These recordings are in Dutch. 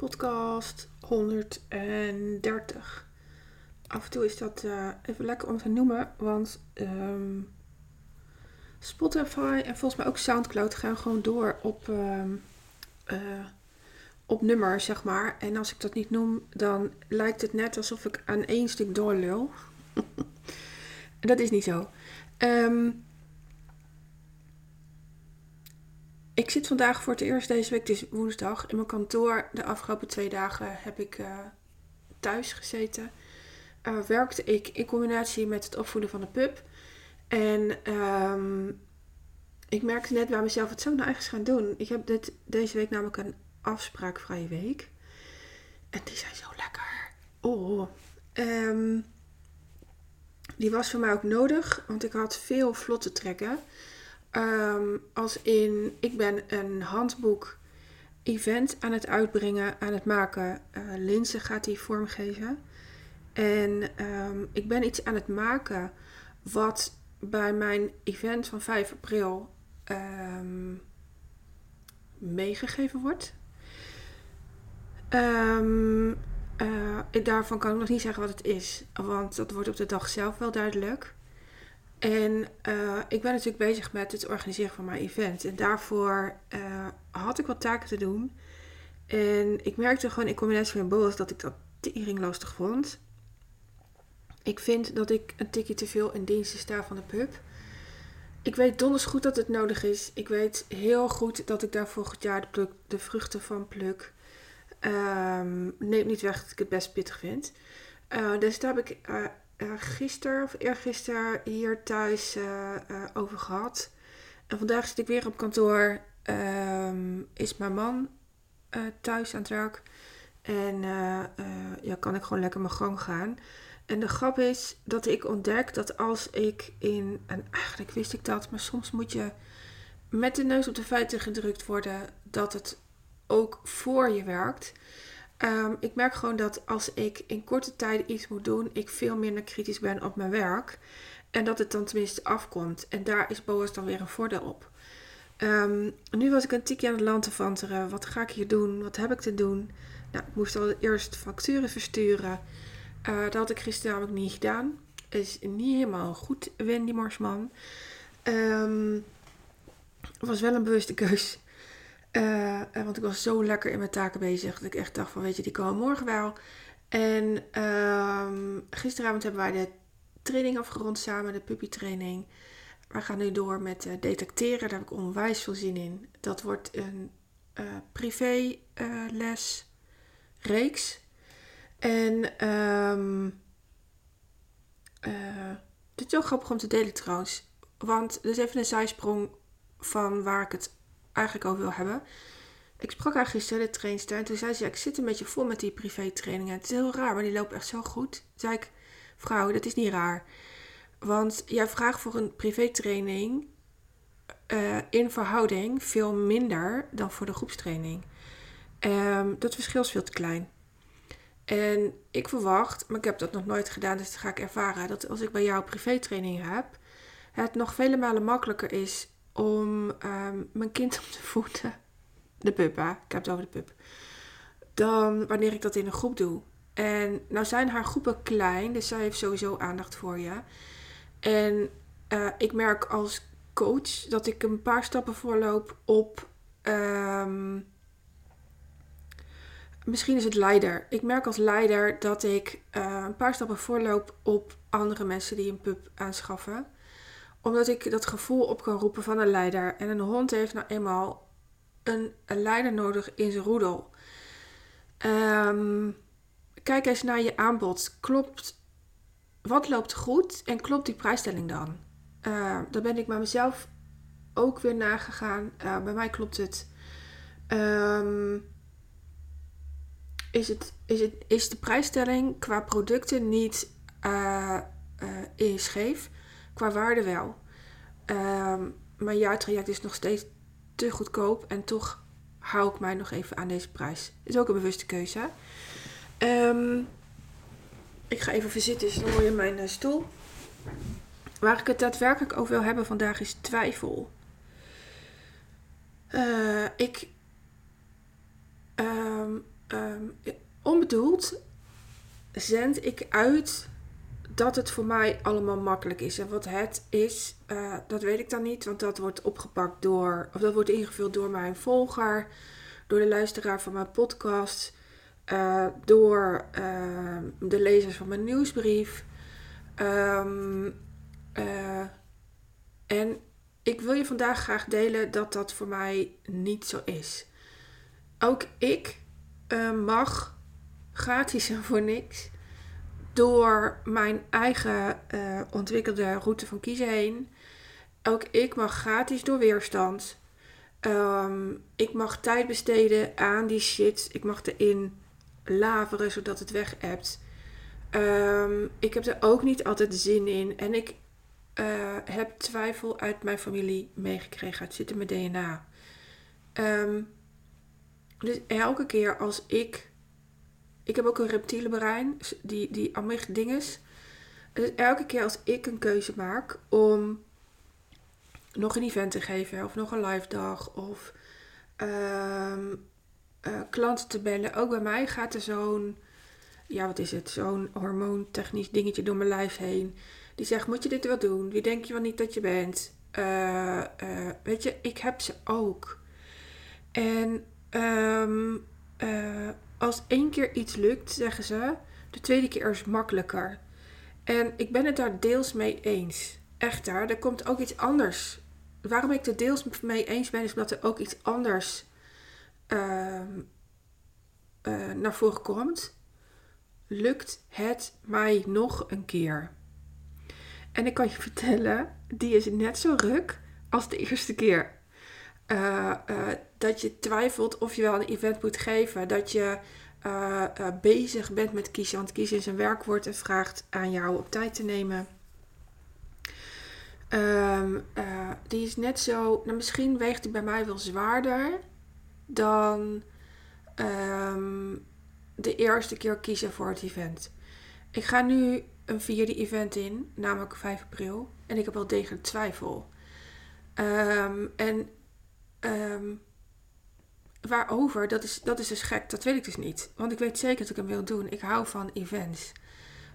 podcast 130. Af en toe is dat eh, even lekker om te noemen, want ehm, Spotify en volgens mij ook Soundcloud gaan gewoon door op, ehm, eh, op nummer, zeg maar. En als ik dat niet noem, dan lijkt het net alsof ik aan één stuk doorlul. dat is niet zo. Ehm, ik zit vandaag voor het eerst deze week, het is woensdag, in mijn kantoor. De afgelopen twee dagen heb ik uh, thuis gezeten. Uh, werkte ik in combinatie met het opvoeden van de pup. En um, ik merkte net bij mezelf, wat zou ik nou eigenlijk gaan doen? Ik heb dit, deze week namelijk een afspraakvrije week. En die zijn zo lekker. Oh. Um, die was voor mij ook nodig, want ik had veel vlotte trekken. Um, als in, ik ben een handboek event aan het uitbrengen, aan het maken. Uh, Linse gaat die vormgeven. En um, ik ben iets aan het maken wat bij mijn event van 5 april um, meegegeven wordt. Uh, daarvan kan ik nog niet zeggen wat het is, want dat wordt op de dag zelf wel duidelijk. En uh, ik ben natuurlijk bezig met het organiseren van mijn event. En daarvoor uh, had ik wat taken te doen. En ik merkte gewoon in combinatie met Boas dat ik dat tering lastig vond. Ik vind dat ik een tikje te veel in dienst sta van de pub. Ik weet donders goed dat het nodig is. Ik weet heel goed dat ik daar volgend jaar de, de vruchten van pluk. Um, neemt niet weg dat ik het best pittig vind. Uh, dus daar heb ik uh, gisteren of eergisteren hier thuis over gehad. En vandaag zit ik weer op kantoor. Um, is mijn man thuis aan het werk. En ja, kan ik gewoon lekker mijn gang gaan. En de grap is dat ik ontdek dat als ik in, en eigenlijk wist ik dat, maar soms moet je met de neus op de feiten gedrukt worden dat het ook voor je werkt. Um, ik merk gewoon dat als ik in korte tijd iets moet doen, ik veel minder kritisch ben op mijn werk. En dat het dan tenminste afkomt. En daar is Boas dan weer een voordeel op. Um, nu was ik een tikje aan het land te vanteren. Wat ga ik hier doen? Wat heb ik te doen? Nou, ik moest al eerst facturen versturen. Uh, dat had ik gisteren namelijk niet gedaan. Is niet helemaal goed, Wendy Marsman. Um, was wel een bewuste keus. Uh, want ik was zo lekker in mijn taken bezig. Dat ik echt dacht van, weet je, die komen morgen wel. En um, gisteravond hebben wij de training afgerond samen, de puppytraining. We gaan nu door met uh, detecteren. Daar heb ik onwijs veel zin in. Dat wordt een uh, privé les reeks. En um, uh, dit is wel grappig om te delen trouwens. Want dus even een zijsprong van waar ik het eigenlijk over wil hebben. Ik sprak haar gisteren, de trainster. En toen zei ze, ja, ik zit een beetje vol met die privé trainingen. Het is heel raar, maar die lopen echt zo goed. Toen zei ik, vrouw, dat is niet raar. Want jij vraagt voor een privé training uh, in verhouding veel minder dan voor de groepstraining. Um, dat verschil is veel te klein. En ik verwacht, maar ik heb dat nog nooit gedaan, dus dat ga ik ervaren, dat als ik bij jou privétraining heb, het nog vele malen makkelijker is om um, mijn kind op te voeden. De pup, hè? Ik heb het over de pup. Dan wanneer ik dat in een groep doe. En nou zijn haar groepen klein, dus zij heeft sowieso aandacht voor je. En uh, ik merk als coach dat ik een paar stappen voorloop op um, misschien is het leider. Ik merk als leider dat ik uh, een paar stappen voorloop op andere mensen die een pup aanschaffen. Omdat ik dat gevoel op kan roepen van een leider. En een hond heeft nou eenmaal een, een leider nodig in zijn roedel. Um, kijk eens naar je aanbod. Klopt, wat loopt goed en klopt die prijsstelling dan? Uh, daar ben ik bij mezelf ook weer nagegaan. Uh, bij mij klopt het. Um, is, het, is, het, is de prijsstelling qua producten niet uh, uh, scheef, qua waarde wel. Um, mijn jaartraject is nog steeds te goedkoop en toch hou ik mij nog even aan deze prijs. Is ook een bewuste keuze. Um, ik ga even verzitten, dus hoor je mijn uh, stoel. Waar ik het daadwerkelijk over wil hebben vandaag is twijfel. Uh, ik ehm, onbedoeld zend ik uit dat het voor mij allemaal makkelijk is. En wat het is, uh, dat weet ik dan niet, want dat wordt opgepakt door, of dat wordt ingevuld door mijn volger, door de luisteraar van mijn podcast, uh, door uh, de lezers van mijn nieuwsbrief. Um, en ik wil je vandaag graag delen dat dat voor mij niet zo is. Ook ik mag gratis en voor niks door mijn eigen uh, ontwikkelde route van kiezen heen. Ook ik mag gratis door weerstand. Um, ik mag tijd besteden aan die shit. Ik mag erin laveren zodat het weg hebt. Um, ik heb er ook niet altijd zin in. En ik uh, heb twijfel uit mijn familie meegekregen. Het zit in mijn DNA. Um, dus elke keer als ik ik heb ook een reptiele brein, die, die amygdinges. Dus elke keer als ik een keuze maak om nog een event te geven, of nog een live dag, of uh, klanten te bellen, ook bij mij gaat er zo'n, ja wat is het, zo'n hormoontechnisch dingetje door mijn lijf heen. Die zegt, moet je dit wel doen? Wie denk je wel niet dat je bent? Uh, weet je, ik heb ze ook. En um, als één keer iets lukt, zeggen ze, de tweede keer is makkelijker. En ik ben het daar deels mee eens. Echt daar, er komt ook iets anders. Waarom ik er deels mee eens ben, is omdat er ook iets anders uh, uh, naar voren komt. Lukt het mij nog een keer? En ik kan je vertellen, die is net zo ruk als de eerste keer. Uh, dat je twijfelt of je wel een event moet geven. Dat je uh, bezig bent met kiezen. Want kiezen is een werkwoord en vraagt aan jou op tijd te nemen. Um, die is net zo. Nou, misschien weegt die bij mij wel zwaarder dan um, de eerste keer kiezen voor het event. Ik ga nu een vierde event in, namelijk 5 april. En ik heb wel degelijk twijfel. Um, en Um, waarover, dat is, dat is dus gek. Dat weet ik dus niet. Want ik weet zeker dat ik hem wil doen. Ik hou van events.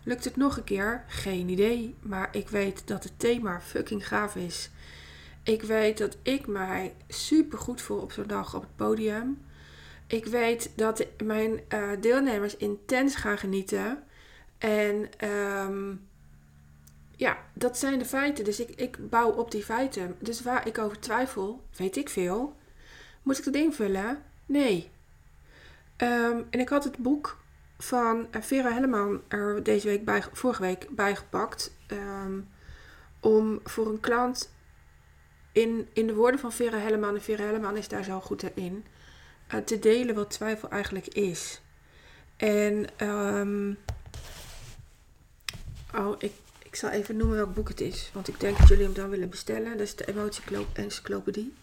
Lukt het nog een keer? Geen idee. Maar ik weet dat het thema fucking gaaf is. Ik weet dat ik mij super goed voel op zo'n dag op het podium. Ik weet dat mijn uh, deelnemers intens gaan genieten. En um, ja, dat zijn de feiten. Dus ik, ik bouw op die feiten. Dus waar ik over twijfel, weet ik veel. Moet ik dat invullen? Nee. Um, en ik had het boek van eh, Vera Helleman er deze week bij, vorige week bijgepakt. Um, om voor een klant in, in de woorden van Vera Helleman, en Vera Helleman is daar zo goed in, uh, te delen wat twijfel eigenlijk is. En um, oh, ik ik zal even noemen welk boek het is. Want ik denk dat jullie hem dan willen bestellen. Dat is de Emotie-encyclopedie.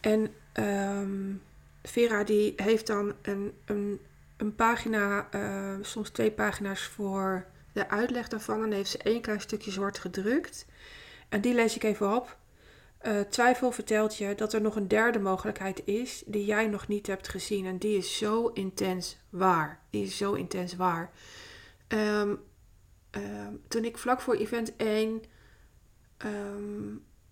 En um, Vera die heeft dan een, een, een pagina, uh, soms twee pagina's voor de uitleg daarvan. En heeft ze één klein stukje zwart gedrukt. En die lees ik even op. Uh, twijfel vertelt je dat er nog een derde mogelijkheid is die jij nog niet hebt gezien. En die is zo intens waar. Die is zo intens waar. Um, Ehm, toen ik vlak voor event 1 ehm,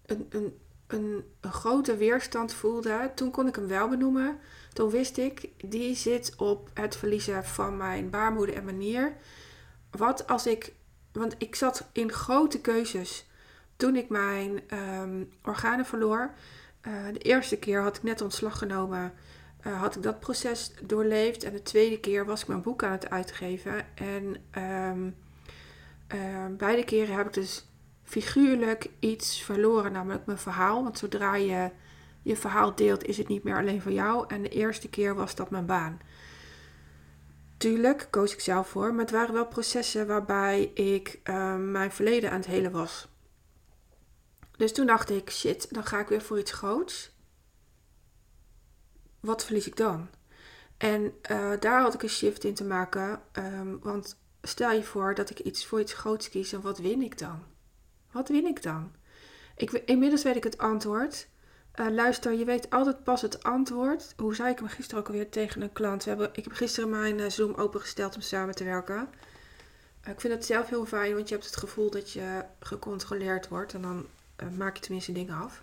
een, een, een, grote weerstand voelde, toen kon ik hem wel benoemen. Toen wist ik, die zit op het verliezen van mijn baarmoeder en manier. Wat als ik, want ik zat in grote keuzes toen ik mijn um, organen verloor. Uh, de eerste keer had ik net ontslag genomen. Uh, had ik dat proces doorleefd. En de tweede keer was ik mijn boek aan het uitgeven. En uh, beide keren heb ik dus figuurlijk iets verloren, namelijk mijn verhaal. Want zodra je je verhaal deelt, is het niet meer alleen van jou. En de eerste keer was dat mijn baan. Tuurlijk koos ik zelf voor, maar het waren wel processen waarbij ik uh, mijn verleden aan het helen was. Dus toen dacht ik, shit, dan ga ik weer voor iets groots. Wat verlies ik dan? En uh, daar had ik een shift in te maken, um, want stel je voor dat ik iets voor iets groots kies en wat win ik dan? Wat win ik dan? Ik, inmiddels weet ik het antwoord. Uh, luister, je weet altijd pas het antwoord. Hoe zei ik hem gisteren ook alweer tegen een klant? We hebben, ik heb gisteren mijn uh, Zoom opengesteld om samen te werken. Uh, ik vind het zelf heel fijn, want je hebt het gevoel dat je gecontroleerd wordt. En dan maak je tenminste dingen af.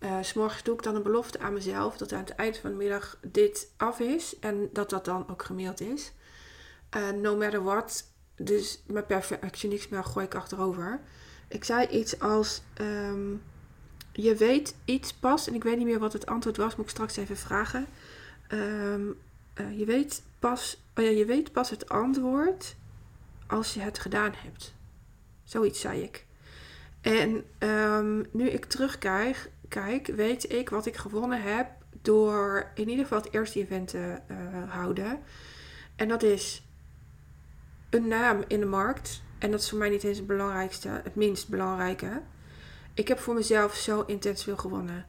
Uh, S'morgens doe ik dan een belofte aan mezelf dat aan het eind van de middag dit af is. En dat dat dan ook gemaild is. No matter what. Dus mijn perfectionisme gooi ik achterover. Ik zei iets als... Um, je weet iets pas, en ik weet niet meer wat het antwoord was, moet ik straks even vragen. Ehm, eh, je, weet pas, oh ja, je weet pas het antwoord als je het gedaan hebt. Zoiets zei ik. En um, nu ik terugkijk, kijk, weet ik wat ik gewonnen heb door in ieder geval het eerste event te uh, houden. En dat is een naam in de markt. En dat is voor mij niet eens het belangrijkste, het minst belangrijke. Ik heb voor mezelf zo intens veel gewonnen.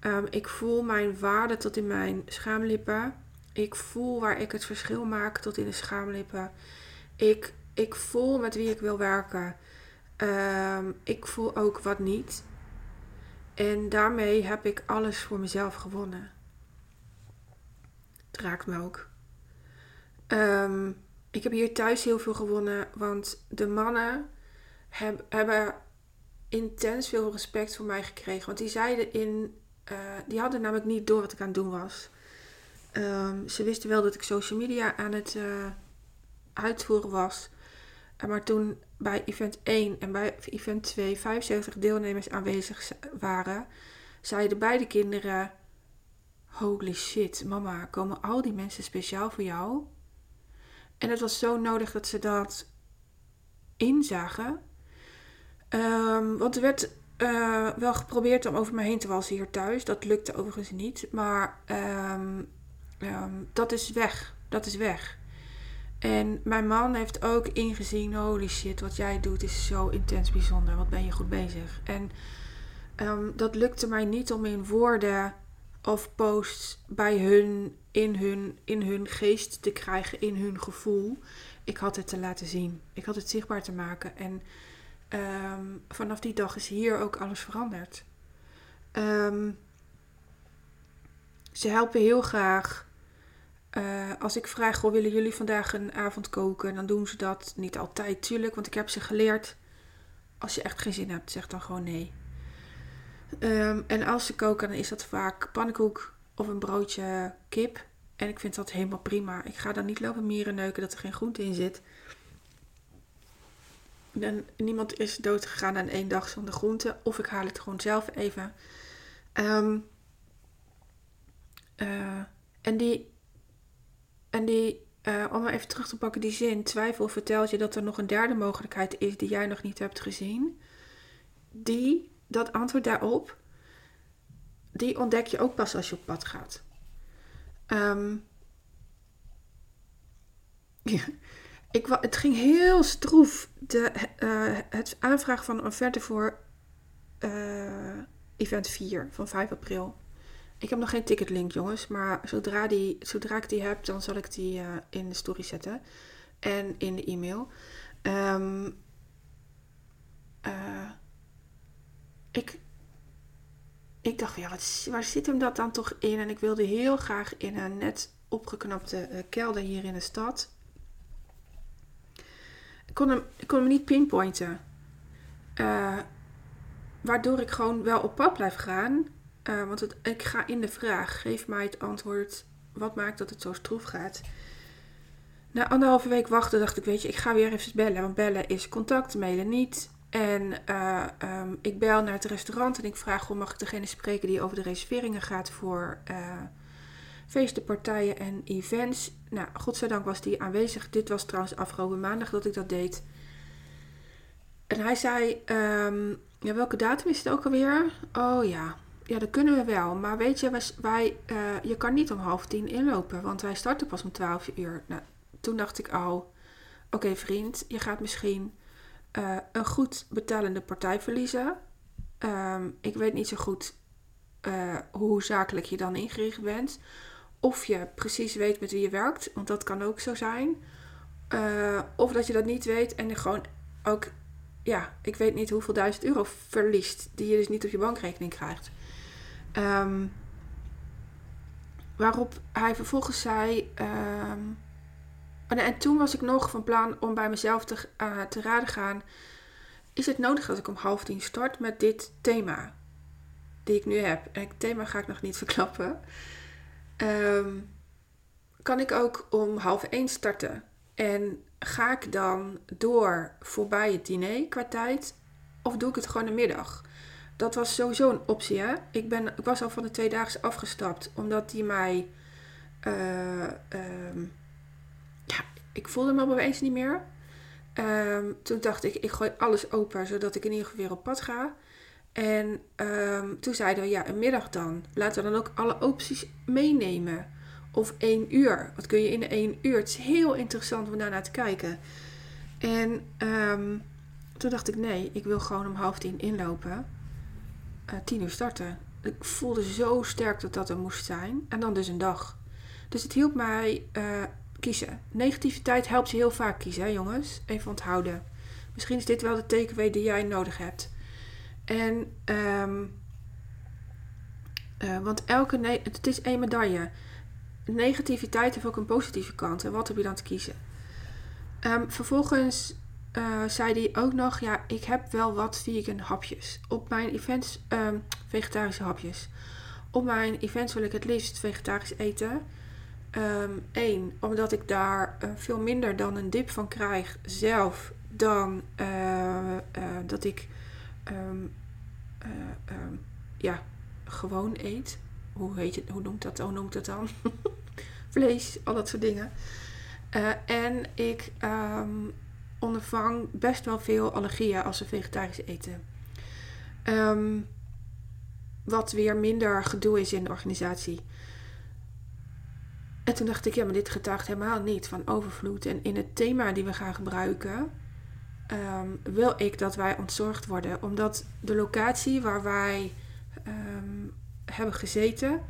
Um, ik voel mijn waarde tot in mijn schaamlippen. Ik voel waar ik het verschil maak tot in de schaamlippen. Ik, ik voel met wie ik wil werken. Um, ik voel ook wat niet. En daarmee heb ik alles voor mezelf gewonnen. Het raakt me ook. Um, ik heb hier thuis heel veel gewonnen, want de mannen heb, hebben intens veel respect voor mij gekregen. Want die zeiden in. Uh, die hadden namelijk niet door wat ik aan het doen was. Um, ze wisten wel dat ik social media aan het uh, uitvoeren was. Uh, maar toen bij event 1 en bij event 2 75 deelnemers aanwezig waren, zeiden beide kinderen: Holy shit, mama, komen al die mensen speciaal voor jou? En het was zo nodig dat ze dat inzagen. Um, want er werd uh, wel geprobeerd om over me heen te walsen hier thuis. Dat lukte overigens niet. Maar um, um, dat is weg. Dat is weg. En mijn man heeft ook ingezien: holy shit, wat jij doet is zo intens bijzonder. Wat ben je goed bezig? En dat lukte mij niet om in woorden of posts bij hun in, hun, in hun geest te krijgen, in hun gevoel. Ik had het te laten zien. Ik had het zichtbaar te maken. En Um, vanaf die dag is hier ook alles veranderd. Um, ze helpen heel graag. Uh, als ik vraag, goh, willen jullie vandaag een avond koken? Dan doen ze dat. Niet altijd, tuurlijk, want ik heb ze geleerd. Als je echt geen zin hebt, zeg dan gewoon nee. Um, en als ze koken, dan is dat vaak pannenkoek of een broodje kip. En ik vind dat helemaal prima. Ik ga dan niet lopen mieren neuken dat er geen groente in zit. Dan, niemand is dood gegaan aan één dag zonder groente. Of ik haal het gewoon zelf even. Um, uh, en die, en die uh, om even terug te pakken, die zin. Twijfel vertelt je dat er nog een derde mogelijkheid is die jij nog niet hebt gezien. Die, dat antwoord daarop, die ontdek je ook pas als je op pad gaat. Um, ja. Ik, het ging heel stroef. De, uh, het aanvragen van een offerte voor uh, event 4 van 5 april. Ik heb nog geen ticketlink, jongens. Maar zodra, die, zodra ik die heb, dan zal ik die uh, in de story zetten. En in de e-mail. Um, ik, ik dacht, ja, waar zit hem dat dan toch in? En ik wilde heel graag in een net opgeknapte kelder hier in de stad kon hem, ik kon hem niet pinpointen. Uh, waardoor ik gewoon wel op pad blijf gaan. Uh, want het, ik ga in de vraag. Geef mij het antwoord. Wat maakt dat het zo stroef gaat? Na anderhalve week wachten dacht ik, weet je, ik ga weer even bellen. Want bellen is contact, mailen niet. En uh, um, ik bel naar het restaurant en ik vraag hoe mag ik degene spreken die over de reserveringen gaat voor feesten, partijen en events. Nou, godzijdank was die aanwezig. Dit was trouwens afgelopen maandag dat ik dat deed. En hij zei, um, ja, welke datum is het ook alweer? Oh ja, ja, dat kunnen we wel. Maar weet je, wij, uh, je kan niet om half tien inlopen, want wij starten pas om twaalf uur. Nou, toen dacht ik al, oké vriend, je gaat misschien uh, een goed betalende partij verliezen. Um, ik weet niet zo goed uh, hoe zakelijk je dan ingericht bent. Of je precies weet met wie je werkt, want dat kan ook zo zijn. Uh, of dat je dat niet weet en gewoon ook, ja, ik weet niet hoeveel duizend euro verliest, die je dus niet op je bankrekening krijgt. Ehm, waarop hij vervolgens zei. ehm, en toen was ik nog van plan om bij mezelf te, eh, te raden gaan. Is het nodig dat ik om half tien start met dit thema? Die ik nu heb. En het thema ga ik nog niet verklappen. Ehm, kan ik ook om half één starten? En ga ik dan door voorbij het diner qua tijd? Of doe ik het gewoon de middag? Dat was sowieso een optie. Hè? Ik, ben, ik was al van de tweedaagse afgestapt. Omdat die mij... eh, ehm, ik voelde me opeens niet meer. Ehm, toen dacht ik, ik gooi alles open. Zodat ik in ieder geval weer op pad ga. En ehm, toen zeiden we, ja, een middag dan. Laten we dan ook alle opties meenemen. Of één uur. Wat kun je in één uur? Het is heel interessant om daarnaar te kijken. En ehm, toen dacht ik, nee, ik wil gewoon om half tien inlopen. Eh, tien uur starten. Ik voelde zo sterk dat dat er moest zijn. En dan dus een dag. Dus het hielp mij eh, kiezen. Negativiteit helpt je heel vaak kiezen, jongens. Even onthouden. Misschien is dit wel de takeaway die jij nodig hebt. En, ehm, eh, want elke, ne- het is één medaille. Negativiteit heeft ook een positieve kant. En wat heb je dan te kiezen? Ehm, vervolgens eh, zei hij ook nog, ja, ik heb wel wat vegan hapjes. Op mijn events, ehm, vegetarische hapjes. Op mijn events wil ik het liefst vegetarisch eten. Eén, omdat ik daar eh, veel minder dan een dip van krijg zelf dan eh, eh, dat ik ehm, eh, ehm, ja, gewoon eet. Hoe, heet het, hoe noemt dat, hoe noemt dat dan? Vlees, al dat soort dingen. En ik ehm, ondervang best wel veel allergieën als we vegetarisch eten. Ehm, wat weer minder gedoe is in de organisatie. En toen dacht ik, ja, maar dit getuigt helemaal niet van overvloed. En in het thema die we gaan gebruiken, ehm, wil ik dat wij ontzorgd worden. Omdat de locatie waar wij ehm, hebben gezeten,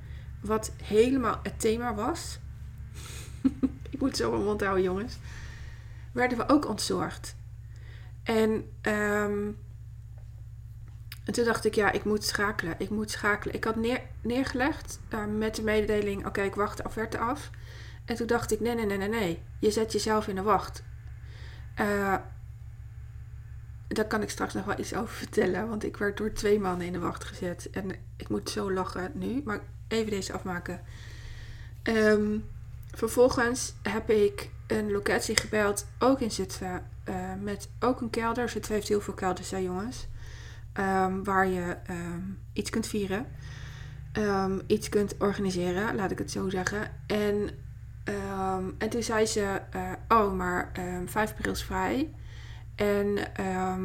wat helemaal het thema was. ik moet zo mijn mond houden, jongens. Werden we ook ontzorgd. En, ehm, en toen dacht ik, ja, ik moet schakelen. Ik moet schakelen. Ik had neer, neergelegd eh, met de mededeling, oké, ik wacht de offerte af. En toen dacht ik, nee, nee, nee, nee, nee. Je zet jezelf in de wacht. Eh, daar kan ik straks nog wel iets over vertellen. Want ik werd door twee mannen in de wacht gezet. En ik moet zo lachen nu. Maar even deze afmaken. Ehm, vervolgens heb ik een locatie gebeld. Ook in Zutphen. eh, met ook een kelder. Zutphen heeft heel veel kelders, hè jongens. Ehm, waar je ehm, iets kunt vieren. Ehm, iets kunt organiseren, laat ik het zo zeggen. En, en toen zei ze, eh, oh, maar ehm 5 april is vrij. En eh,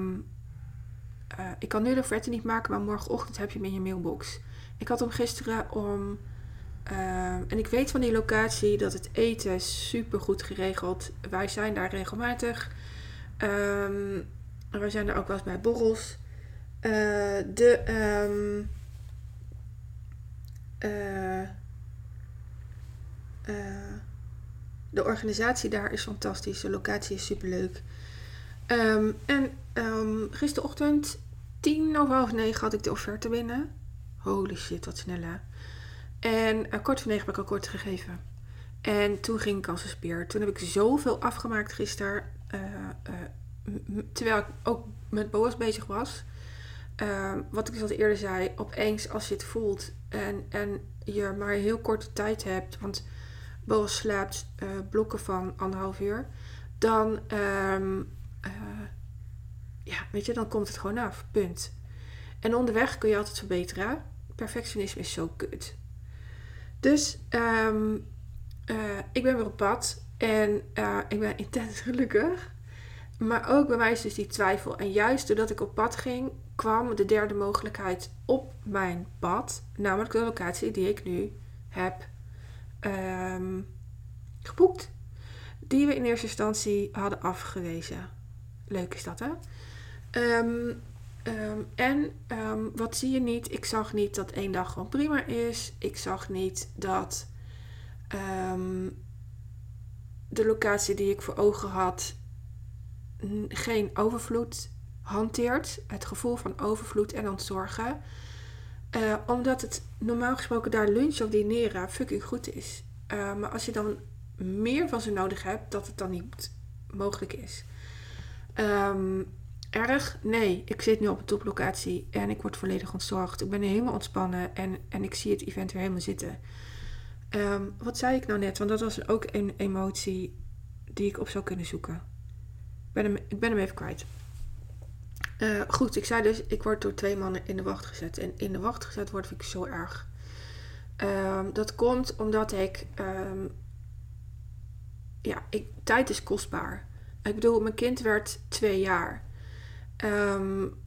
ik kan nu de offerte niet maken, maar morgenochtend heb je hem in je mailbox. Ik had hem gisteren om... en ik weet van die locatie dat het eten super goed geregeld. Wij zijn daar regelmatig. Ehm wij zijn er ook wel eens bij borrels. Eh, de... ehm, eh, eh, de organisatie daar is fantastisch. De locatie is superleuk. Ehm en ehm, gisterochtend, tien of half negen, had ik de offerte binnen. Holy shit, wat snel hè. En kort voor negen heb ik akkoord gegeven. En toen ging ik als een speer. Toen heb ik zoveel afgemaakt gisteren. terwijl ik ook met Boas bezig was. Ehm, wat ik al eerder zei, opeens als je het voelt en, en je maar heel korte tijd hebt, want Boas slaapt eh, blokken van anderhalf uur, dan, ehm, eh, ja, weet je, dan komt het gewoon af. Punt. En onderweg kun je altijd verbeteren. Perfectionisme is zo kut. Dus ehm, eh, ik ben weer op pad en ik ben intens gelukkig. Maar ook bij mij is dus die twijfel. En juist doordat ik op pad ging, kwam de derde mogelijkheid op mijn pad. Namelijk de locatie die ik nu heb ehm, geboekt. Die we in eerste instantie hadden afgewezen. Leuk is dat, hè? Ehm, ehm, en wat zie je niet? Ik zag niet dat één dag gewoon prima is. Ik zag niet dat de locatie die ik voor ogen had geen overvloed hanteert. Het gevoel van overvloed en ontzorgen. Uh, omdat het normaal gesproken daar lunch of dineren fucking goed is. Uh, maar als je dan meer van ze nodig hebt, dat het dan niet mogelijk is. Um, erg? Nee, ik zit nu op een toplocatie en ik word volledig ontzorgd. Ik ben helemaal ontspannen en, en ik zie het event weer helemaal zitten. Um, wat zei ik nou net? Want dat was ook een emotie die ik op zou kunnen zoeken. Ik ben hem, ik ben hem even kwijt. Uh, goed, ik zei dus, ik word door twee mannen in de wacht gezet. En in de wacht gezet word ik zo erg. Um, dat komt omdat ik, um, ja, ik, tijd is kostbaar. Ik bedoel, mijn kind werd twee jaar. Um,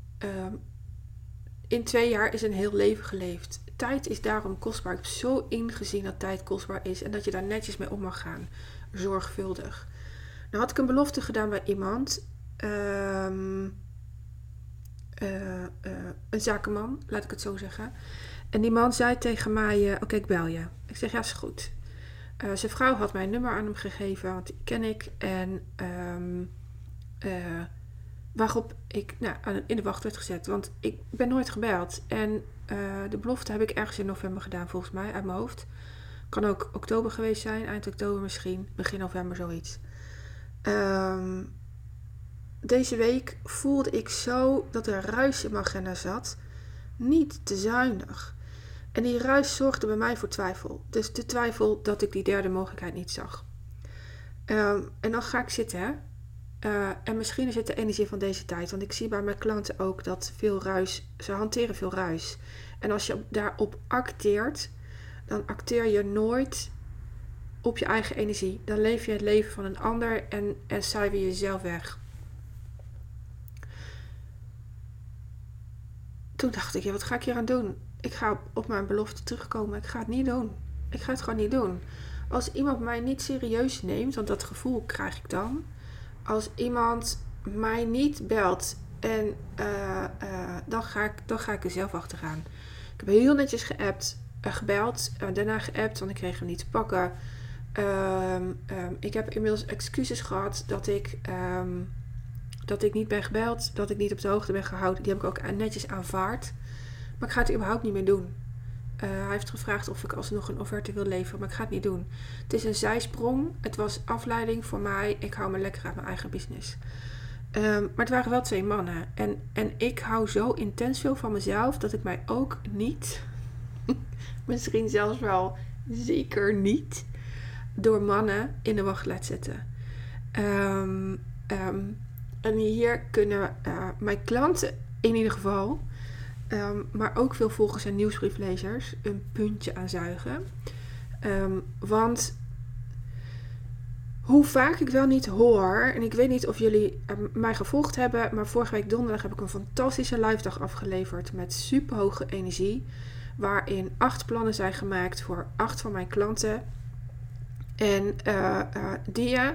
in twee jaar is een heel leven geleefd. Tijd is daarom kostbaar. Ik heb zo ingezien dat tijd kostbaar is en dat je daar netjes mee om mag gaan. Zorgvuldig. Nou had ik een belofte gedaan bij iemand. Um, uh, uh, een zakenman, laat ik het zo zeggen. En die man zei tegen mij: uh, Oké, ik bel je. Ik zeg: Ja, is goed. zijn vrouw had mijn nummer aan hem gegeven, want die ken ik. En um, waarop ik nou, in de wacht werd gezet. Want ik ben nooit gebeld. En de belofte heb ik ergens in november gedaan, volgens mij, uit mijn hoofd. Kan ook oktober geweest zijn, eind oktober misschien, begin november zoiets. Um, deze week voelde ik zo dat er ruis in mijn agenda zat. Niet te zuinig. En die ruis zorgde bij mij voor twijfel. Dus de twijfel dat ik die derde mogelijkheid niet zag. Um, en dan ga ik zitten. Uh, en misschien is het de energie van deze tijd. Want ik zie bij mijn klanten ook dat veel ruis, ze hanteren veel ruis. En als je daarop acteert, dan acteer je nooit op je eigen energie. Dan leef je het leven van een ander en, en cijfer je jezelf weg. Toen dacht ik, ja, wat ga ik hier aan doen? Ik ga op mijn belofte terugkomen. Ik ga het niet doen. Ik ga het gewoon niet doen. Als iemand mij niet serieus neemt, want dat gevoel krijg ik dan. Als iemand mij niet belt en uh, uh, dan, ga ik, dan ga ik er zelf achteraan. Ik heb heel netjes geappt, uh, gebeld, daarna geappt, want ik kreeg hem niet te pakken. Um, um, ik heb inmiddels excuses gehad dat ik um, dat ik niet ben gebeld, dat ik niet op de hoogte ben gehouden. Die heb ik ook netjes aanvaard. Maar ik ga het überhaupt niet meer doen. Uh, hij heeft gevraagd of ik alsnog een offerte wil leveren, maar ik ga het niet doen. Het is een zijsprong. Het was afleiding voor mij. Ik hou me lekker uit mijn eigen business. Um, maar het waren wel twee mannen. En, en ik hou zo intens veel van mezelf dat ik mij ook niet, misschien zelfs wel zeker niet, door mannen in de wacht laat zetten. Um, um, en hier kunnen uh, mijn klanten in ieder geval, um, maar ook veel volgers en nieuwsbrieflezers, een puntje aan zuigen. Um, want hoe vaak ik wel niet hoor, en ik weet niet of jullie uh, mij gevolgd hebben, maar vorige week donderdag heb ik een fantastische live dag afgeleverd met superhoge energie. Waarin acht plannen zijn gemaakt voor acht van mijn klanten. En uh, die je,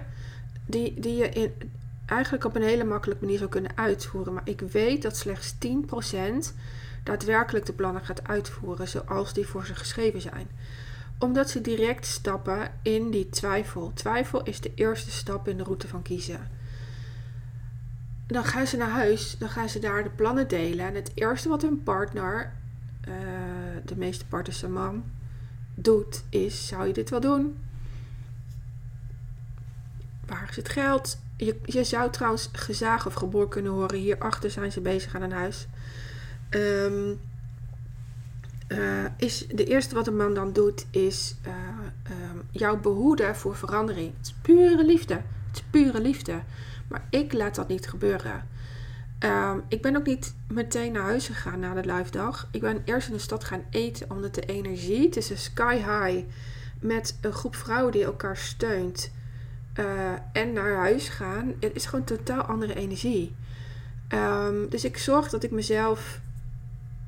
die, die je in, eigenlijk op een hele makkelijke manier zou kunnen uitvoeren. Maar ik weet dat slechts 10% daadwerkelijk de plannen gaat uitvoeren zoals die voor ze geschreven zijn. Omdat ze direct stappen in die twijfel. Twijfel is de eerste stap in de route van kiezen. Dan gaan ze naar huis, dan gaan ze daar de plannen delen. En het eerste wat hun partner, uh, de meeste partners een man, doet, is: zou je dit wel doen? Waar is het geld? Je, zou trouwens gezaag of geboor kunnen horen. Hierachter zijn ze bezig aan een huis. Um, is de eerste wat een man dan doet, is uh, um, jou behoeden voor verandering. Het is pure liefde. Het is pure liefde. Maar ik laat dat niet gebeuren. Um, ik ben ook niet meteen naar huis gegaan na de live dag. Ik ben eerst in de stad gaan eten, omdat de energie tussen sky high met een groep vrouwen die elkaar steunt uh, en naar huis gaan, het is gewoon totaal andere energie. Um, dus ik zorg dat ik mezelf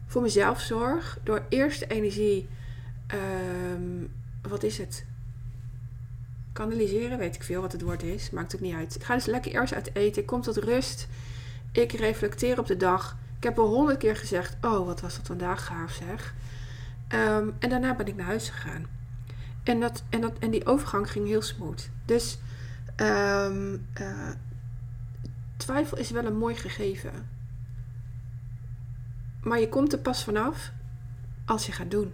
voor mezelf zorg door eerst de energie, um, wat is het? Kanaliseren, weet ik veel wat het woord is, maakt ook niet uit. Ik ga dus lekker eerst uit eten, ik kom tot rust, ik reflecteer op de dag. Ik heb al honderd keer gezegd, oh wat was dat vandaag gaaf zeg. Um, en daarna ben ik naar huis gegaan. En, dat, en, dat, en die overgang ging heel smooth. Dus Um, uh, twijfel is wel een mooi gegeven. Maar je komt er pas vanaf als je gaat doen.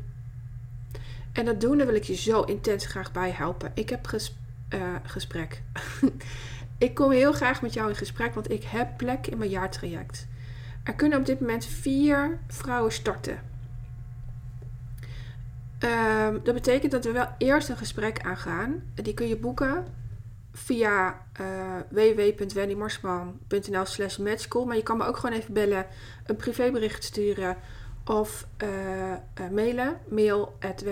En dat doen, wil ik je zo intens graag bij helpen. Ik heb uh, gesprek. ik kom heel graag met jou in gesprek, want ik heb plek in mijn jaartraject. Er kunnen op dit moment vier vrouwen starten. Um, dat betekent dat we wel eerst een gesprek aangaan. Die kun je boeken via uh, www.wendymarsman.nl slash matchcall. Maar je kan me ook gewoon even bellen, een privébericht sturen of uh, uh, mailen. Mail at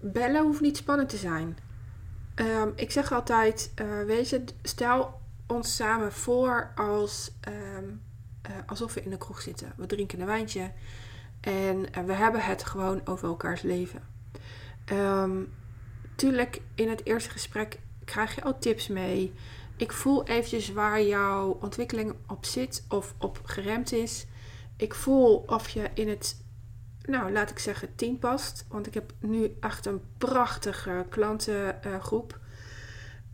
Bellen hoeft niet spannend te zijn. Um, ik zeg altijd, weet je, stel ons samen voor als, um, alsof we in de kroeg zitten. We drinken een wijntje en we hebben het gewoon over elkaars leven. Um, tuurlijk, in het eerste gesprek krijg je al tips mee. Ik voel eventjes waar jouw ontwikkeling op zit of op geremd is. Ik voel of je in het, nou laat ik zeggen, team past. Want ik heb nu echt een prachtige klantengroep.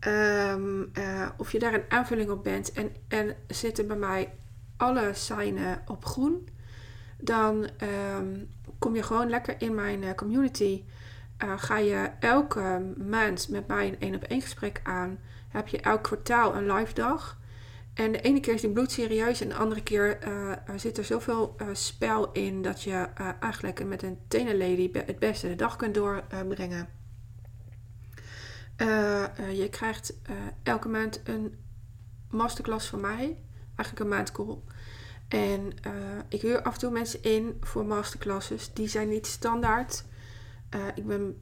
Um, uh, of je daar een aanvulling op bent en, en zitten bij mij alle signen op groen. Dan um, kom je gewoon lekker in mijn uh, community uh, ga je elke maand met mij een één op één gesprek aan. Heb je elk kwartaal een live dag. En de ene keer is die bloedserieus en de andere keer uh, zit er zoveel uh, spel in dat je eigenlijk met een tenenlady het beste de dag kunt doorbrengen. je krijgt elke maand een masterclass van mij, eigenlijk een maandcall. En ik huur af en toe mensen in voor masterclasses. Die zijn niet standaard. Uh, ik ben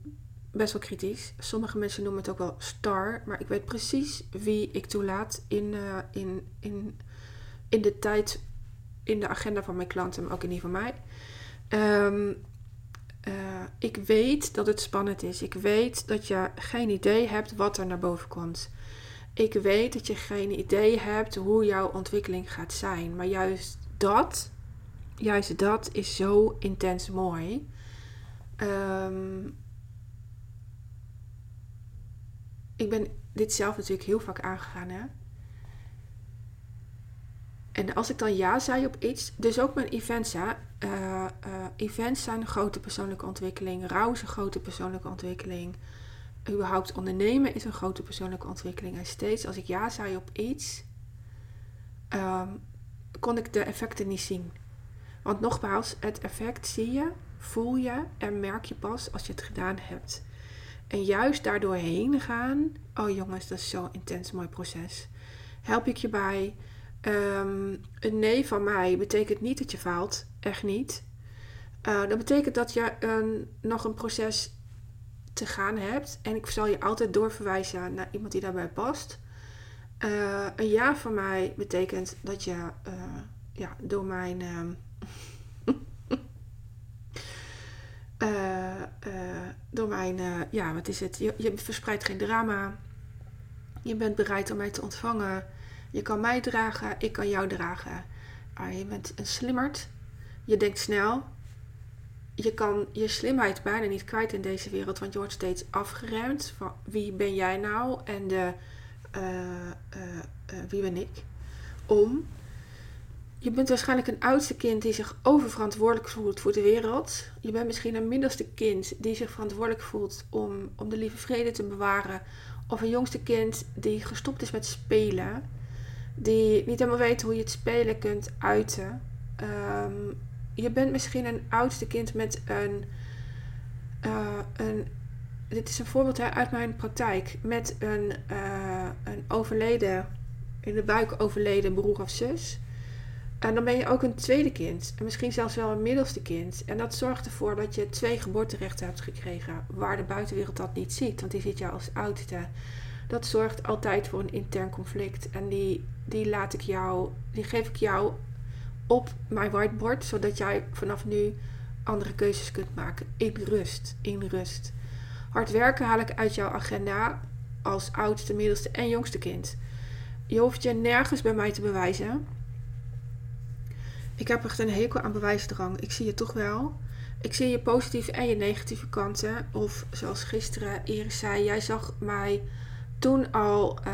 best wel kritisch. Sommige mensen noemen het ook wel star. Maar ik weet precies wie ik toelaat in, uh, in, in, in de tijd, in de agenda van mijn klanten, maar ook in die van mij. Um, uh, ik weet dat het spannend is. Ik weet dat je geen idee hebt wat er naar boven komt. Ik weet dat je geen idee hebt hoe jouw ontwikkeling gaat zijn. Maar juist dat, juist dat is zo intens mooi. Um, ik ben dit zelf natuurlijk heel vaak aangegaan. Hè? En als ik dan ja zei op iets, dus ook mijn events. Hè? Uh, uh, events zijn een grote persoonlijke ontwikkeling. Rouw is een grote persoonlijke ontwikkeling. Überhaupt ondernemen is een grote persoonlijke ontwikkeling. En steeds als ik ja zei op iets, um, kon ik de effecten niet zien. Want nogmaals, het effect zie je voel je en merk je pas als je het gedaan hebt. En juist daardoor heen gaan. Oh jongens, dat is zo'n intens mooi proces. Help ik je bij. Um, een nee van mij betekent niet dat je faalt. Echt niet. Uh, dat betekent dat je een, nog een proces te gaan hebt. En ik zal je altijd doorverwijzen naar iemand die daarbij past. Uh, een ja van mij betekent dat je uh, ja, door mijn ehm, uh, uh, door mijn, uh, ja, wat is het? Je, je, verspreidt geen drama. Je bent bereid om mij te ontvangen. Je kan mij dragen, ik kan jou dragen. Ah, je bent een slimmerd. Je denkt snel. Je kan je slimheid bijna niet kwijt in deze wereld, want je wordt steeds afgeremd van wie ben jij nou en de, wie ben ik. Om je bent waarschijnlijk een oudste kind die zich oververantwoordelijk voelt voor de wereld. Je bent misschien een middelste kind die zich verantwoordelijk voelt om, om de lieve vrede te bewaren. Of een jongste kind die gestopt is met spelen. Die niet helemaal weet hoe je het spelen kunt uiten. Um, je bent misschien een oudste kind met een, uh, een dit is een voorbeeld uit mijn praktijk, met een, uh, een overleden, in de buik overleden broer of zus. En dan ben je ook een tweede kind. En misschien zelfs wel een middelste kind. En dat zorgt ervoor dat je twee geboorterechten hebt gekregen. Waar de buitenwereld dat niet ziet. Want die ziet jou als oudste. Dat zorgt altijd voor een intern conflict. En die, die laat ik jou, die geef ik jou op mijn whiteboard. Zodat jij vanaf nu andere keuzes kunt maken. In rust. In rust. Hard werken haal ik uit jouw agenda als oudste, middelste en jongste kind. Je hoeft je nergens bij mij te bewijzen. Ik heb echt een hekel aan bewijsdrang. Ik zie je toch wel. Ik zie je positieve en je negatieve kanten. Of zoals gisteren Iris zei, jij zag mij toen al uh,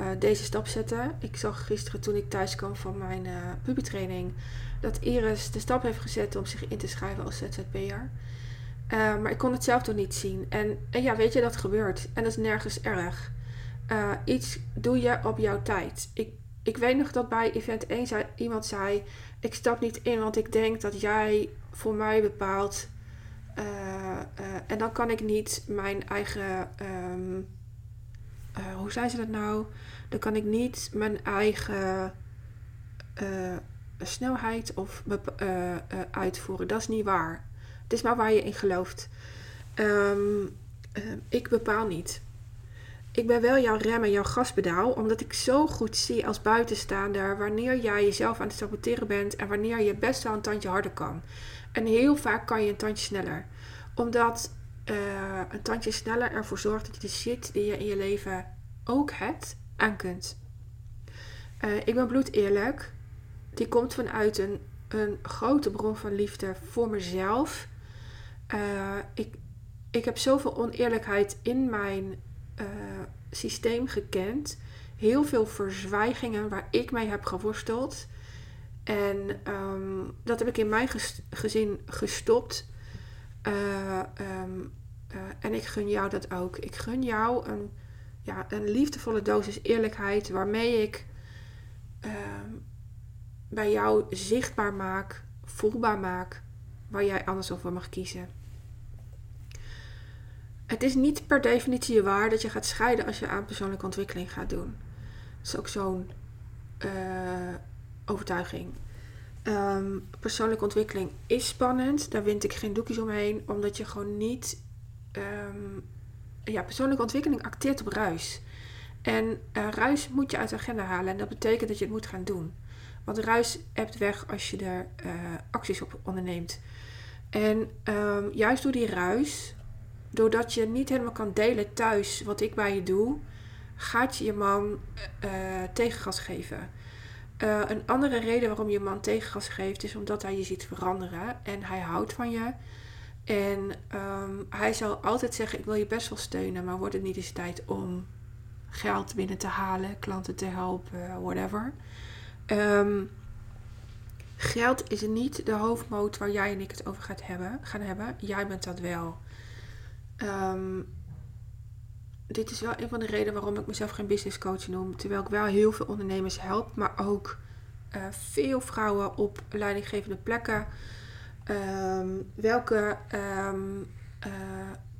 uh, deze stap zetten. Ik zag gisteren toen ik thuis kwam van mijn uh, pubertraining dat Iris de stap heeft gezet om zich in te schrijven als ZZP'er. Maar ik kon het zelf toch niet zien. En, en, ja, weet je, dat gebeurt. En dat is nergens erg. Iets doe je op jouw tijd. Ik, ik weet nog dat bij event 1 zei, iemand zei: Ik stap niet in, want ik denk dat jij voor mij bepaalt. Uh, en dan kan ik niet mijn eigen. Um, hoe zei ze dat nou? Dan kan ik niet mijn eigen snelheid of uitvoeren. Dat is niet waar. Het is maar waar je in gelooft. Um, ik bepaal niet. Ik ben wel jouw rem en jouw gaspedaal, omdat ik zo goed zie als buitenstaander wanneer jij jezelf aan het saboteren bent en wanneer je best wel een tandje harder kan. En heel vaak kan je een tandje sneller. Omdat uh, een tandje sneller ervoor zorgt dat je de shit die je in je leven ook hebt, aan kunt. Uh, ik ben bloed eerlijk. Die komt vanuit een, een grote bron van liefde voor mezelf. Uh, ik, ik heb zoveel oneerlijkheid in mijn uh, systeem gekend. Heel veel verzwijgingen waar ik mee heb geworsteld. En um, dat heb ik in mijn gezin gestopt. Uh, um, en ik gun jou dat ook. Ik gun jou een, ja, een liefdevolle dosis eerlijkheid waarmee ik um, bij jou zichtbaar maak, voelbaar maak, waar jij anders over mag kiezen. Het is niet per definitie waar dat je gaat scheiden als je aan persoonlijke ontwikkeling gaat doen. Dat is ook zo'n uh, overtuiging. Um, persoonlijke ontwikkeling is spannend. Daar wind ik geen doekjes omheen. Omdat je gewoon niet. Um, ja, persoonlijke ontwikkeling acteert op ruis. En uh, ruis moet je uit de agenda halen. En dat betekent dat je het moet gaan doen. Want ruis hebt weg als je er uh, acties op onderneemt. En um, juist door die ruis doordat je niet helemaal kan delen thuis wat ik bij je doe, gaat je je man uh, tegengas geven. Uh, een andere reden waarom je man tegengas geeft is omdat hij je ziet veranderen en hij houdt van je. En um, hij zal altijd zeggen: Ik wil je best wel steunen, maar wordt het niet eens tijd om geld binnen te halen, klanten te helpen, whatever. Um, geld is niet de hoofdmoot waar jij en ik het over gaat hebben, gaan hebben. Jij bent dat wel. Um, dit is wel een van de redenen waarom ik mezelf geen business coach noem. Terwijl ik wel heel veel ondernemers help, maar ook uh, veel vrouwen op leidinggevende plekken. Um, welke um, uh,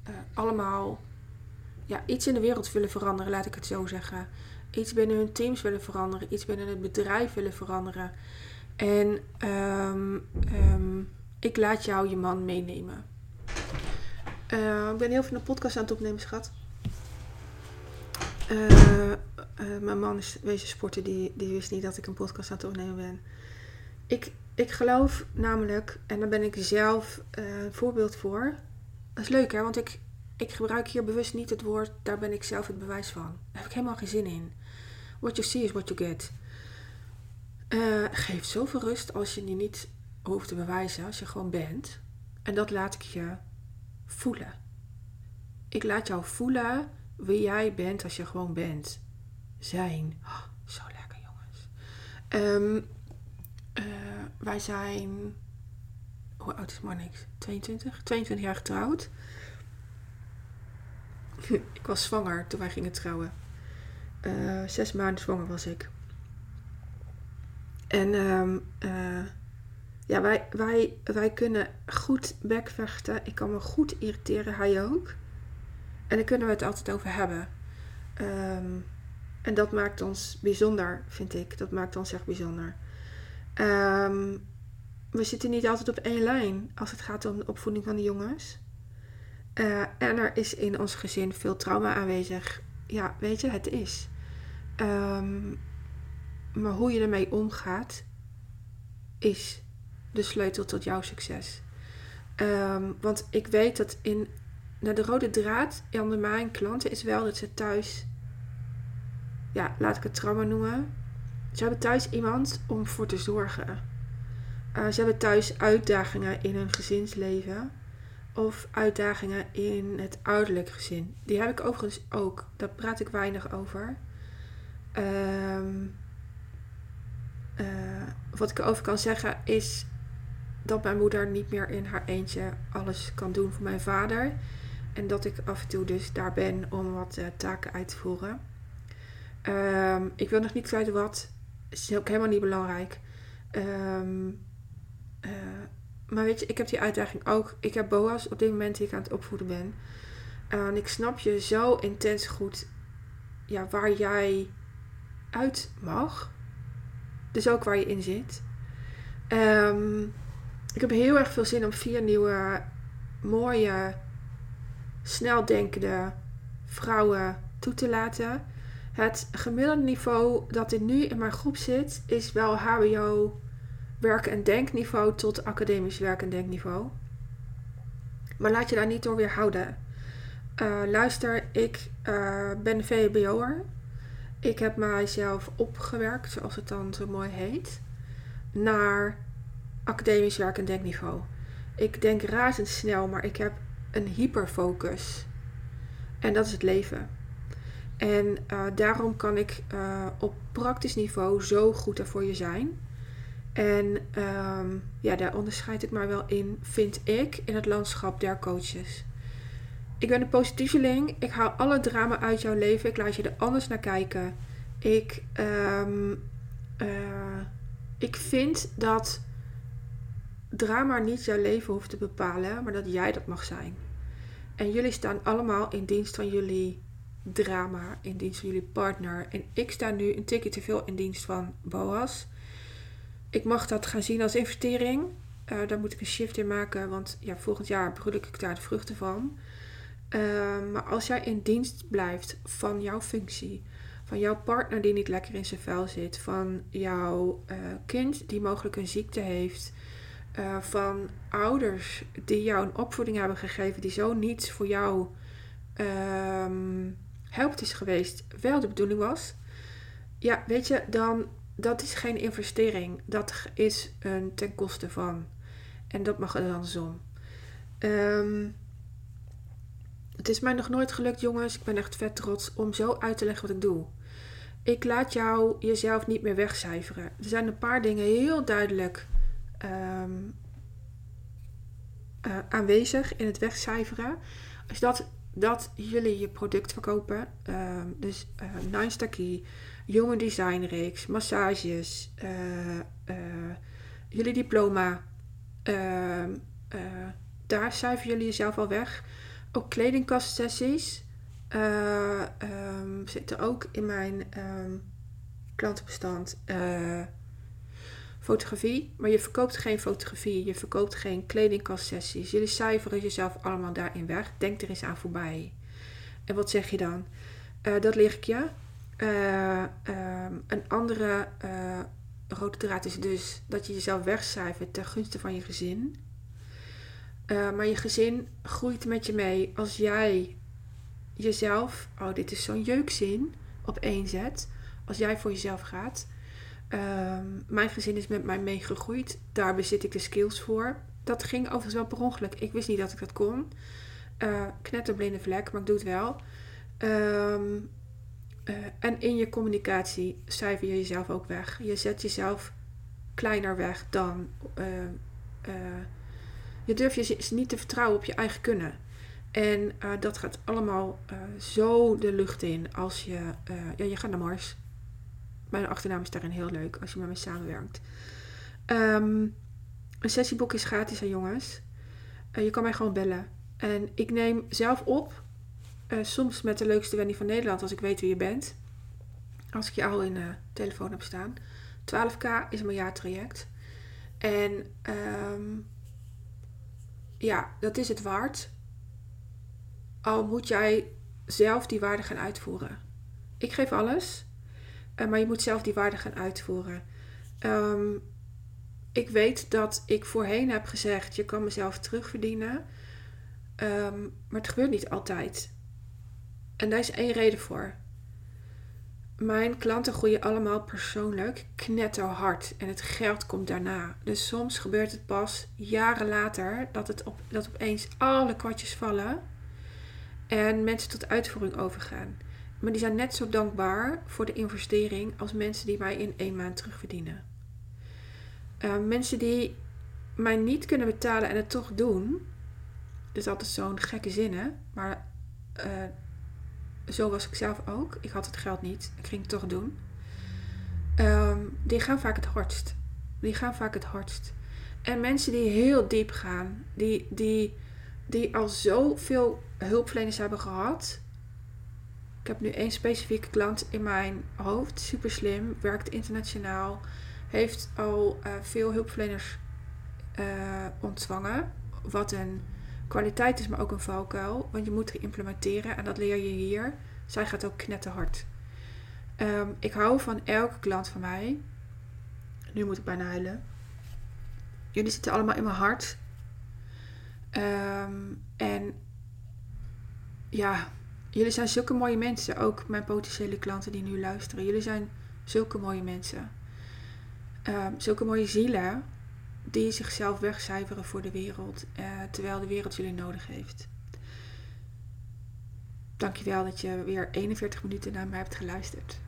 uh, allemaal ja, iets in de wereld willen veranderen, laat ik het zo zeggen. Iets binnen hun teams willen veranderen, iets binnen het bedrijf willen veranderen. En ik laat jou je man meenemen. Uh, ik ben heel veel een podcast aan het opnemen, schat. Uh, uh, mijn man is wezen sporten, die, die wist niet dat ik een podcast aan het opnemen ben. Ik, ik geloof namelijk, en daar ben ik zelf een voorbeeld voor. Dat is leuk hè, want ik, ik gebruik hier bewust niet het woord, daar ben ik zelf het bewijs van. Daar heb ik helemaal geen zin in. What you see is what you get. geeft zoveel rust als je je niet hoeft te bewijzen, als je gewoon bent. En dat laat ik je voelen. Ik laat jou voelen wie jij bent als je gewoon bent. Zijn. Oh, zo lekker, jongens. Um, uh, wij zijn. Hoe oud is Marnix? 22? 22 jaar getrouwd. ik was zwanger toen wij gingen trouwen. Uh, zes maanden zwanger was ik. En um, ja, wij, wij, wij kunnen goed bekvechten. Ik kan me goed irriteren, hij ook. En daar kunnen we het altijd over hebben. Um, en dat maakt ons bijzonder, vind ik. Dat maakt ons echt bijzonder. Um, we zitten niet altijd op één lijn als het gaat om de opvoeding van de jongens. Uh, en er is in ons gezin veel trauma aanwezig. Ja, weet je, het is. Um, maar hoe je ermee omgaat, is de sleutel tot jouw succes. Um, want ik weet dat in nou, de rode draad onder mijn klanten is wel dat ze thuis, ja, laat ik het trauma noemen. Ze hebben thuis iemand om voor te zorgen. Uh, ze hebben thuis uitdagingen in hun gezinsleven of uitdagingen in het ouderlijk gezin. Die heb ik overigens ook. Daar praat ik weinig over. Um, uh, wat ik erover kan zeggen is dat mijn moeder niet meer in haar eentje alles kan doen voor mijn vader. En dat ik af en toe dus daar ben om wat uh, taken uit te voeren. Um, ik wil nog niet kwijt wat. Is ook helemaal niet belangrijk. Um, maar weet je, ik heb die uitdaging ook. Ik heb Boas op dit moment die ik aan het opvoeden ben. En ik snap je zo intens goed ja, waar jij uit mag. Dus ook waar je in zit. Um, ik heb heel erg veel zin om vier nieuwe, mooie, sneldenkende vrouwen toe te laten. Het gemiddelde niveau dat ik nu in mijn groep zit, is wel HBO werk- en denkniveau tot academisch werk- en denkniveau. Maar laat je daar niet door weerhouden. Uh, luister, ik uh, ben VBO'er. Ik heb mijzelf opgewerkt, zoals het dan zo mooi heet, naar academisch werk- en denkniveau. Ik denk razendsnel, maar ik heb een hyperfocus. En dat is het leven. En uh, daarom kan ik uh, op praktisch niveau zo goed er voor je zijn. En um, ja, daar onderscheid ik maar wel in, vind ik, in het landschap der coaches. Ik ben een positieveling. Ik haal alle drama uit jouw leven. Ik laat je er anders naar kijken. Ik, um, uh, ik vind dat drama niet jouw leven hoeft te bepalen, maar dat jij dat mag zijn. En jullie staan allemaal in dienst van jullie drama, in dienst van jullie partner. En ik sta nu een tikje te veel in dienst van Boas. Ik mag dat gaan zien als investering. Uh, daar moet ik een shift in maken, want ja, volgend jaar bedoel ik daar de vruchten van. Uh, maar als jij in dienst blijft van jouw functie, van jouw partner die niet lekker in zijn vel zit, van jouw uh, kind die mogelijk een ziekte heeft, uh, van ouders die jou een opvoeding hebben gegeven die zo niet voor jou um, helpt is geweest, wel de bedoeling was. Ja, weet je, dan dat is geen investering. Dat is een ten koste van. En dat mag er andersom. Um, het is mij nog nooit gelukt, jongens. Ik ben echt vet trots om zo uit te leggen wat ik doe. Ik laat jou jezelf niet meer wegcijferen. Er zijn een paar dingen heel duidelijk um, uh, aanwezig in het wegcijferen. Als dat, dat jullie je product verkopen, um, dus uh, Nine Key, jonge designreeks, massages, uh, jullie diploma, ehm, daar cijferen jullie jezelf al weg. Ook kledingkastsessies um, zitten ook in mijn klantenbestand fotografie, maar je verkoopt geen fotografie, je verkoopt geen kledingkastsessies. Jullie cijferen jezelf allemaal daarin weg. Denk er eens aan voorbij. En wat zeg je dan? Uh, dat leer ik je. Uh, um, een andere uh, rode draad is dus dat je jezelf wegcijfert ten gunste van je gezin. maar je gezin groeit met je mee als jij jezelf, oh dit is zo'n jeukzin, op zet. Als jij voor jezelf gaat Um, mijn gezin is met mij meegegroeid. Daar bezit ik de skills voor. Dat ging overigens wel per ongeluk. Ik wist niet dat ik dat kon. Uh, knetterblinde vlek, maar ik doe het wel. Um, uh, en in je communicatie cijfer je jezelf ook weg. Je zet jezelf kleiner weg dan. Uh, je durft je niet te vertrouwen op je eigen kunnen. En dat gaat allemaal zo de lucht in als je. ja, je gaat naar Mars. Mijn achternaam is daarin heel leuk als je met mij samenwerkt. Um, een sessieboek is gratis aan jongens. Uh, je kan mij gewoon bellen. En ik neem zelf op. Uh, soms met de leukste Wendy van Nederland als ik weet wie je bent. Als ik je al in de telefoon heb staan. 12k is mijn jaartraject. En um, ja, dat is het waard. Al moet jij zelf die waarde gaan uitvoeren. Ik geef alles. Uh, maar je moet zelf die waarde gaan uitvoeren. Um, ik weet dat ik voorheen heb gezegd: je kan mezelf terugverdienen. Um, maar het gebeurt niet altijd. En daar is één reden voor. Mijn klanten groeien allemaal persoonlijk knetterhard en het geld komt daarna. Dus soms gebeurt het pas jaren later dat, het op, dat opeens alle kwartjes vallen en mensen tot uitvoering overgaan. Maar die zijn net zo dankbaar voor de investering als mensen die mij in één maand terugverdienen. Uh, mensen die mij niet kunnen betalen en het toch doen. Dus altijd zo'n gekke zinnen. Maar uh, zo was ik zelf ook. Ik had het geld niet. Ik ging het toch doen. Um, die gaan vaak het hardst. Die gaan vaak het hardst. En mensen die heel diep gaan. Die, die, die al zoveel hulpverleners hebben gehad. Ik heb nu één specifieke klant in mijn hoofd. Super slim. Werkt internationaal. Heeft al uh, veel hulpverleners uh, ontvangen. Wat een kwaliteit is, maar ook een valkuil. Want je moet implementeren en dat leer je hier. Zij gaat ook knetterhard. Um, ik hou van elke klant van mij. Nu moet ik bijna huilen. Jullie zitten allemaal in mijn hart. Um, en ja, jullie zijn zulke mooie mensen. Ook mijn potentiële klanten die nu luisteren. Jullie zijn zulke mooie mensen. Um, zulke mooie zielen die zichzelf wegcijferen voor de wereld, uh, terwijl de wereld jullie nodig heeft. Dankjewel dat je weer 41 minuten naar mij hebt geluisterd.